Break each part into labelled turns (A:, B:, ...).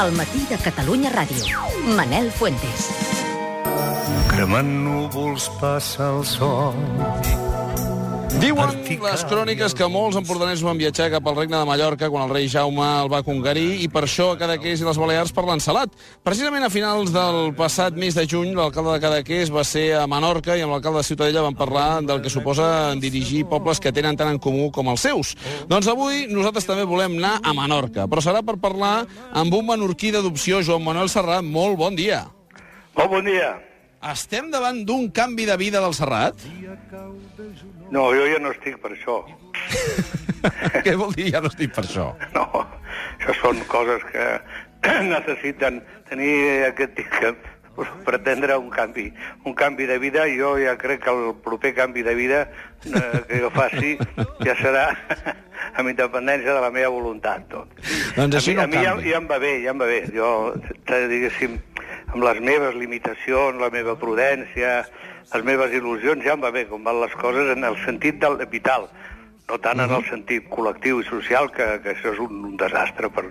A: El matí de Catalunya Ràdio. Manel Fuentes.
B: Cremant núvols passa el sol.
C: Diuen les cròniques que molts empordanesos van viatjar cap al regne de Mallorca quan el rei Jaume el va conquerir i per això a Cadaqués i les Balears parlen salat. Precisament a finals del passat mes de juny, l'alcalde de Cadaqués va ser a Menorca i amb l'alcalde de Ciutadella van parlar del que suposa dirigir pobles que tenen tant en comú com els seus. Doncs avui nosaltres també volem anar a Menorca, però serà per parlar amb un menorquí d'adopció, Joan Manuel Serrat. Molt bon dia.
D: Molt bon dia.
C: Estem davant d'un canvi de vida del Serrat?
D: No, jo ja no estic per això.
C: Què vol dir ja no estic per això?
D: No, això són coses que necessiten tenir aquest que pretendre un canvi, un canvi de vida. Jo ja crec que el proper canvi de vida eh, que jo faci ja serà amb independència de la meva voluntat. Tot.
C: Doncs així
D: a
C: no
D: mi, a mi ja, ja em va bé, ja em va bé. Jo, te- diguéssim, amb les meves limitacions, la meva prudència, les meves il·lusions, ja em va bé com van les coses en el sentit del vital, no tant en el sentit col·lectiu i social, que, que això és un, un desastre per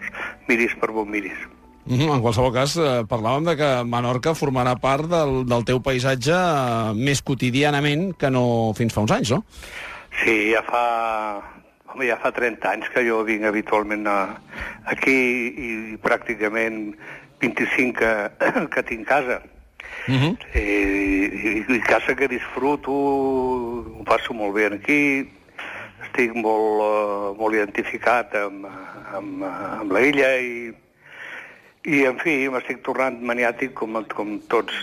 D: miris per on miris.
C: Mhm, En qualsevol cas, eh, parlàvem de que Menorca formarà part del, del teu paisatge eh, més quotidianament que no fins fa uns anys, no?
D: Sí, ja fa, home, ja fa 30 anys que jo vinc habitualment a, aquí i pràcticament 25 que, que tinc casa.
C: Uh -huh.
D: I, i, i casa que disfruto, ho passo molt bé aquí, estic molt, uh, molt identificat amb, amb, amb la illa i, i en fi, m'estic tornant maniàtic com, com tots,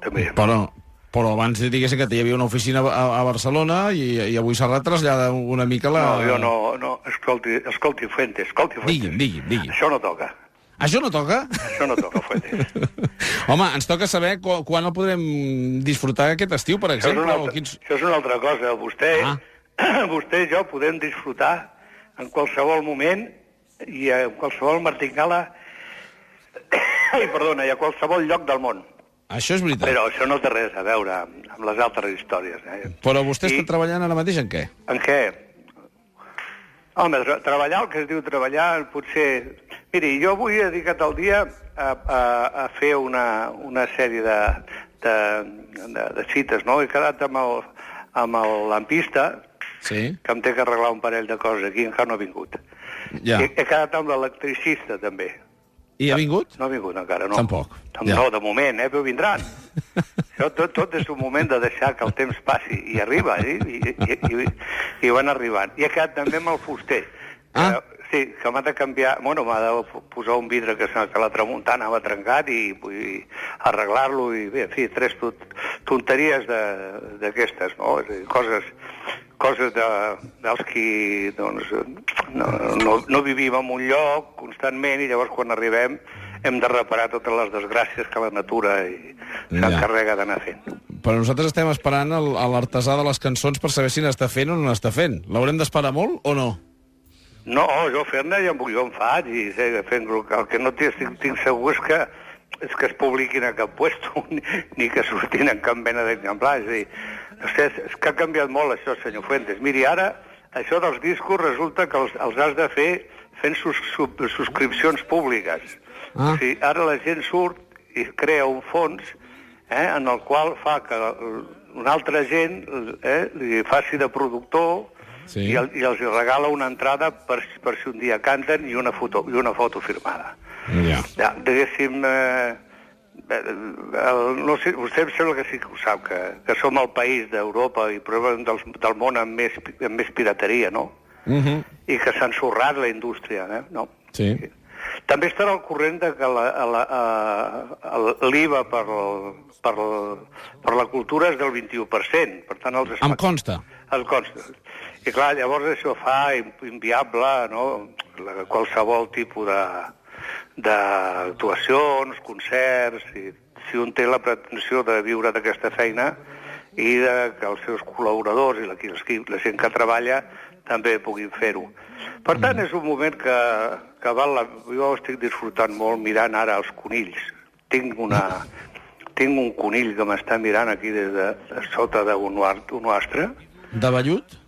D: també.
C: Però, però abans diguéssim que hi havia una oficina a, a Barcelona i, i avui Serrat trasllada una mica la...
D: No, jo no, no, escolti, escolti Fuentes, escolti Fuentes.
C: Digui'm, digui'm, digui'm.
D: Això no toca,
C: Això no toca?
D: això no toca, Fuentes.
C: Home, ens toca saber qu quan el podrem disfrutar aquest estiu, per
D: Això és,
C: exemple.
D: una altra,
C: quins...
D: això és una altra cosa. Vostè,
C: Ah.
D: vostè i jo podem disfrutar en qualsevol moment i en qualsevol martingala ai, perdona, i a qualsevol lloc del món.
C: Això és veritat.
D: Però això no té res a veure amb, les altres històries. Eh?
C: Però vostè
D: I-
C: està treballant ara mateix en què?
D: En què? Home, treballar, el que es diu treballar, potser... Miri, jo avui he dedicat el dia a, a, a fer una, una sèrie de, de, de, de cites, no? He quedat amb el, amb el lampista,
C: Sí?
D: que em té que arreglar un parell de coses aquí, encara no ha vingut.
C: Ja.
D: He, he quedat amb l'electricista, també.
C: I ha vingut?
D: No ha vingut encara, no.
C: Tampoc,
D: Tam
C: ja.
D: No, de moment, eh, però vindran. Això tot, tot és un moment de deixar que el temps passi, i arriba, eh? I, i, i, i van arribant. I he quedat també amb el fuster.
C: Ah.
D: Que, sí, que m'ha de canviar... Bueno, m'ha de posar un vidre que, que la tramuntana va trencat i, i arreglar-lo i, bé, en fi, tres tot, tonteries de- d'aquestes, no? És dir, Coses, coses de, dels qui doncs, no, no, no vivim en un lloc constantment i llavors quan arribem hem de reparar totes les desgràcies que la natura i
C: Ja.
D: s'encarrega d'anar fent.
C: Però nosaltres estem esperant l'artesà de les cançons per saber si n'està fent o no n'està fent. L'haurem d'esperar molt o no?
D: No, jo fer-ne ja, jo en faig i sé, fent el que no tinc, estic, tinc segur és que és que es publiquin a cap puesto ni, ni que surtin en cap mena d'exemplar. És a dir, no sé, és, és que ha canviat molt això, senyor Fuentes. Miri, ara això dels discos resulta que els, els has de fer fent sus, sub, subscripcions públiques.
C: Ah.
D: O sigui, ara la gent surt i crea un fons eh, en el qual fa que una altra gent eh, li faci de productor
C: Sí.
D: i, el, i els regala una entrada per, per si un dia canten i una foto, i una foto firmada.
C: Ja.
D: Ja, diguéssim, eh, eh, el, no sé, vostè em sembla que sí que ho sap, que, que som el país d'Europa i probablement dels, del món amb més, amb més pirateria, no?
C: Uh -huh.
D: I que s'ha ensorrat la indústria, eh? No?
C: Sí.
D: També estarà al corrent de que l'IVA per, el- per, el- per la cultura és del 21%. Per tant, els
C: Em
D: espect-
C: consta.
D: El consta. I clar, llavors això fa in- inviable no? la, qualsevol tipus de d'actuacions, concerts, i si un té la pretensió de viure d'aquesta feina i de que els seus col·laboradors i la, els la gent que treballa també puguin fer-ho. Per tant, és un moment que, que val la... jo estic disfrutant molt mirant ara els conills. Tinc una... Tinc un conill que m'està mirant aquí des de, de sota d'un un astre,
C: De vellut?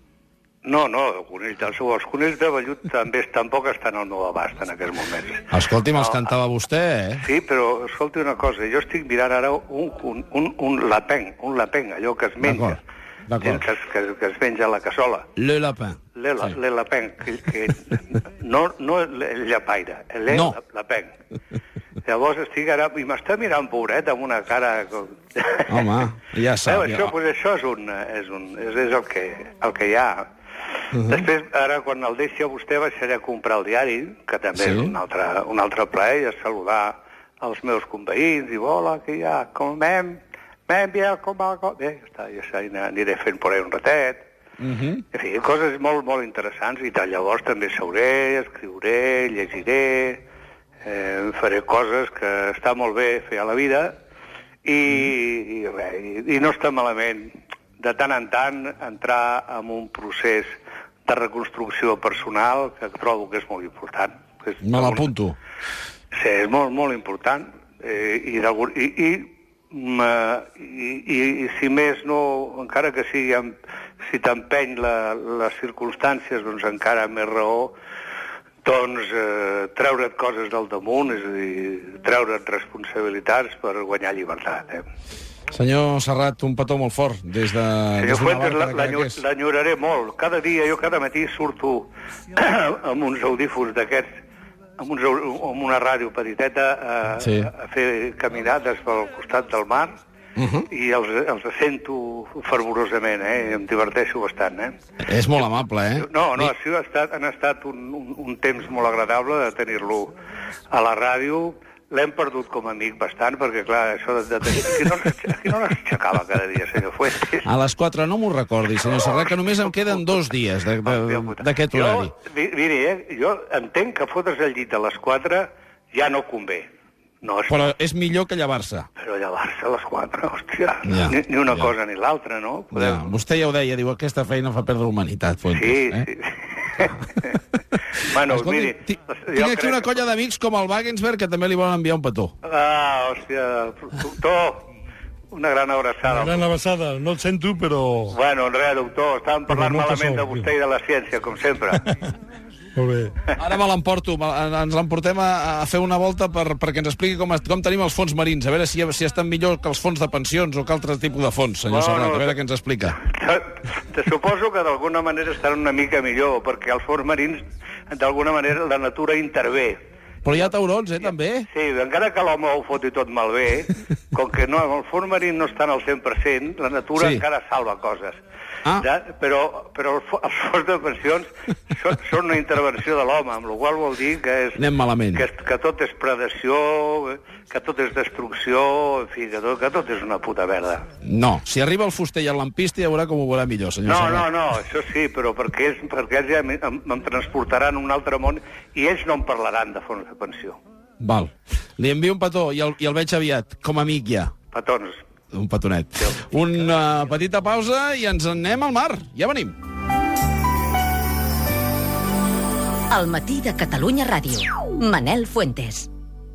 D: No, no, el conill, els, els conills de vellut també tampoc estan al meu abast en aquests moments.
C: Escolti'm, els
D: No.
C: cantava vostè, eh?
D: Sí, però escolti una cosa, jo estic mirant ara un, un, un, un lapeng, un lapeng, allò que es menja.
C: D'acord.
D: Que, es- que, que es menja a la cassola.
C: Le lapin.
D: Le, la,
C: Sí.
D: le lapeng, que, que no, no el llapaire, le
C: No.
D: la, lapeng. Llavors estic ara, i m'està mirant pobret amb una cara... Com...
C: Home, ja sap.
D: Veu, això, pues això és, un, és, un, és, és el, que, el que hi ha. Uh -huh. Després, ara, quan el deixi a vostè, baixaré a comprar el diari, que també
C: Sí.
D: és un altre, un altre plaer, i a saludar els meus companys, i hola, que hi ha, com anem? Anem bé, com va? Com... Bé, ja està, ja està, aniré fent por ahí un ratet.
C: Uh -huh.
D: En fi, coses molt, molt interessants, i tal, llavors també seuré, escriuré, llegiré, eh, faré coses que està molt bé fer a la vida, i, i, res, i, i no està malament de tant en tant entrar en un procés de reconstrucció personal que trobo que és molt important. És
C: Me l'apunto.
D: Sí, és molt, molt important. Eh, i, i, i, i, i, I si més no, encara que sigui amb, si t'empeny la, les circumstàncies, doncs encara més raó, doncs eh, treure't coses del damunt, és a dir, treure't responsabilitats per guanyar llibertat. Eh?
C: Senyor Serrat, un petó molt fort des de...
D: Senyor Fuentes, l'enyoraré molt. Cada dia, jo cada matí surto amb uns audífons d'aquests, amb, uns, amb una ràdio petiteta a,
C: Sí.
D: a fer caminades pel costat del mar
C: Uh -huh.
D: i els, els sento fervorosament, eh? Em diverteixo bastant, eh?
C: És molt amable, eh?
D: No, no,
C: Ni-
D: ha estat, han estat un, un, un temps molt agradable de tenir-lo a la ràdio. L'hem perdut com a amic bastant, perquè, clar, això de, de tenir... Aquí no, aquí no l'aixecava cada dia, senyor Fuentes.
C: A les 4 no m'ho recordi, senyor Serrat, que només em queden dos dies d'aquest horari.
D: Jo, mi- miri, eh, jo entenc que fotre's el llit a les 4 ja no convé. No, és,
C: Però és millor que llevar-se.
D: però llevar-se a les 4, hòstia,
C: Ja,
D: ni, ni una
C: ja.
D: cosa ni l'altra, no?
C: Ja, vostè ja ho deia, diu, aquesta feina fa perdre humanitat, Fuentes.
D: Sí,
C: eh?
D: sí. bueno,
C: Escolti,
D: miri... jo
C: tinc aquí
D: crec
C: una colla d'amics com el Wagensberg que també li volen enviar un petó.
D: Ah, hòstia, doctor, una gran abraçada.
E: Gran abraçada, no et sento, però...
D: Bueno, res, doctor, estàvem parlant malament de vostè i de la ciència, com sempre.
E: Molt bé.
C: Ara me l'emporto, me- ens l'emportem a, a fer una volta per, perquè ens expliqui com, com tenim els fons marins, a veure si, si estan millor que els fons de pensions o que altre tipus de fons, senyor
D: Bueno,
C: Serrat, a veure què ens explica.
D: Te, te suposo que d'alguna manera estaran una mica millor, perquè als fons marins, d'alguna manera, la natura intervé.
C: Però hi ha taurons, eh, també?
D: Sí, encara que l'home ho foti tot malbé, com que no, el fons marí no estan al 100%, la natura
C: Sí.
D: encara salva coses.
C: Ah.
D: Ja, però però els fons de pensions són, són una intervenció de l'home, amb la qual vol dir que, és,
C: Anem malament.
D: que, que tot és predació, que tot és destrucció, en fi, que tot, que tot és una puta merda.
C: No, si arriba el fuster i el lampista ja veurà com ho veurà millor, senyor
D: No,
C: Serrat.
D: no, no, això sí, però perquè ells, perquè ells ja em, em, em transportaran a un altre món i ells no em parlaran de fons de pensió.
C: Val. Li envio un petó i el, i el veig aviat, com a amic ja.
D: Petons.
C: Un petonet. Una petita pausa i ens en anem al mar. Ja venim.
A: El matí de Catalunya Ràdio. Manel Fuentes.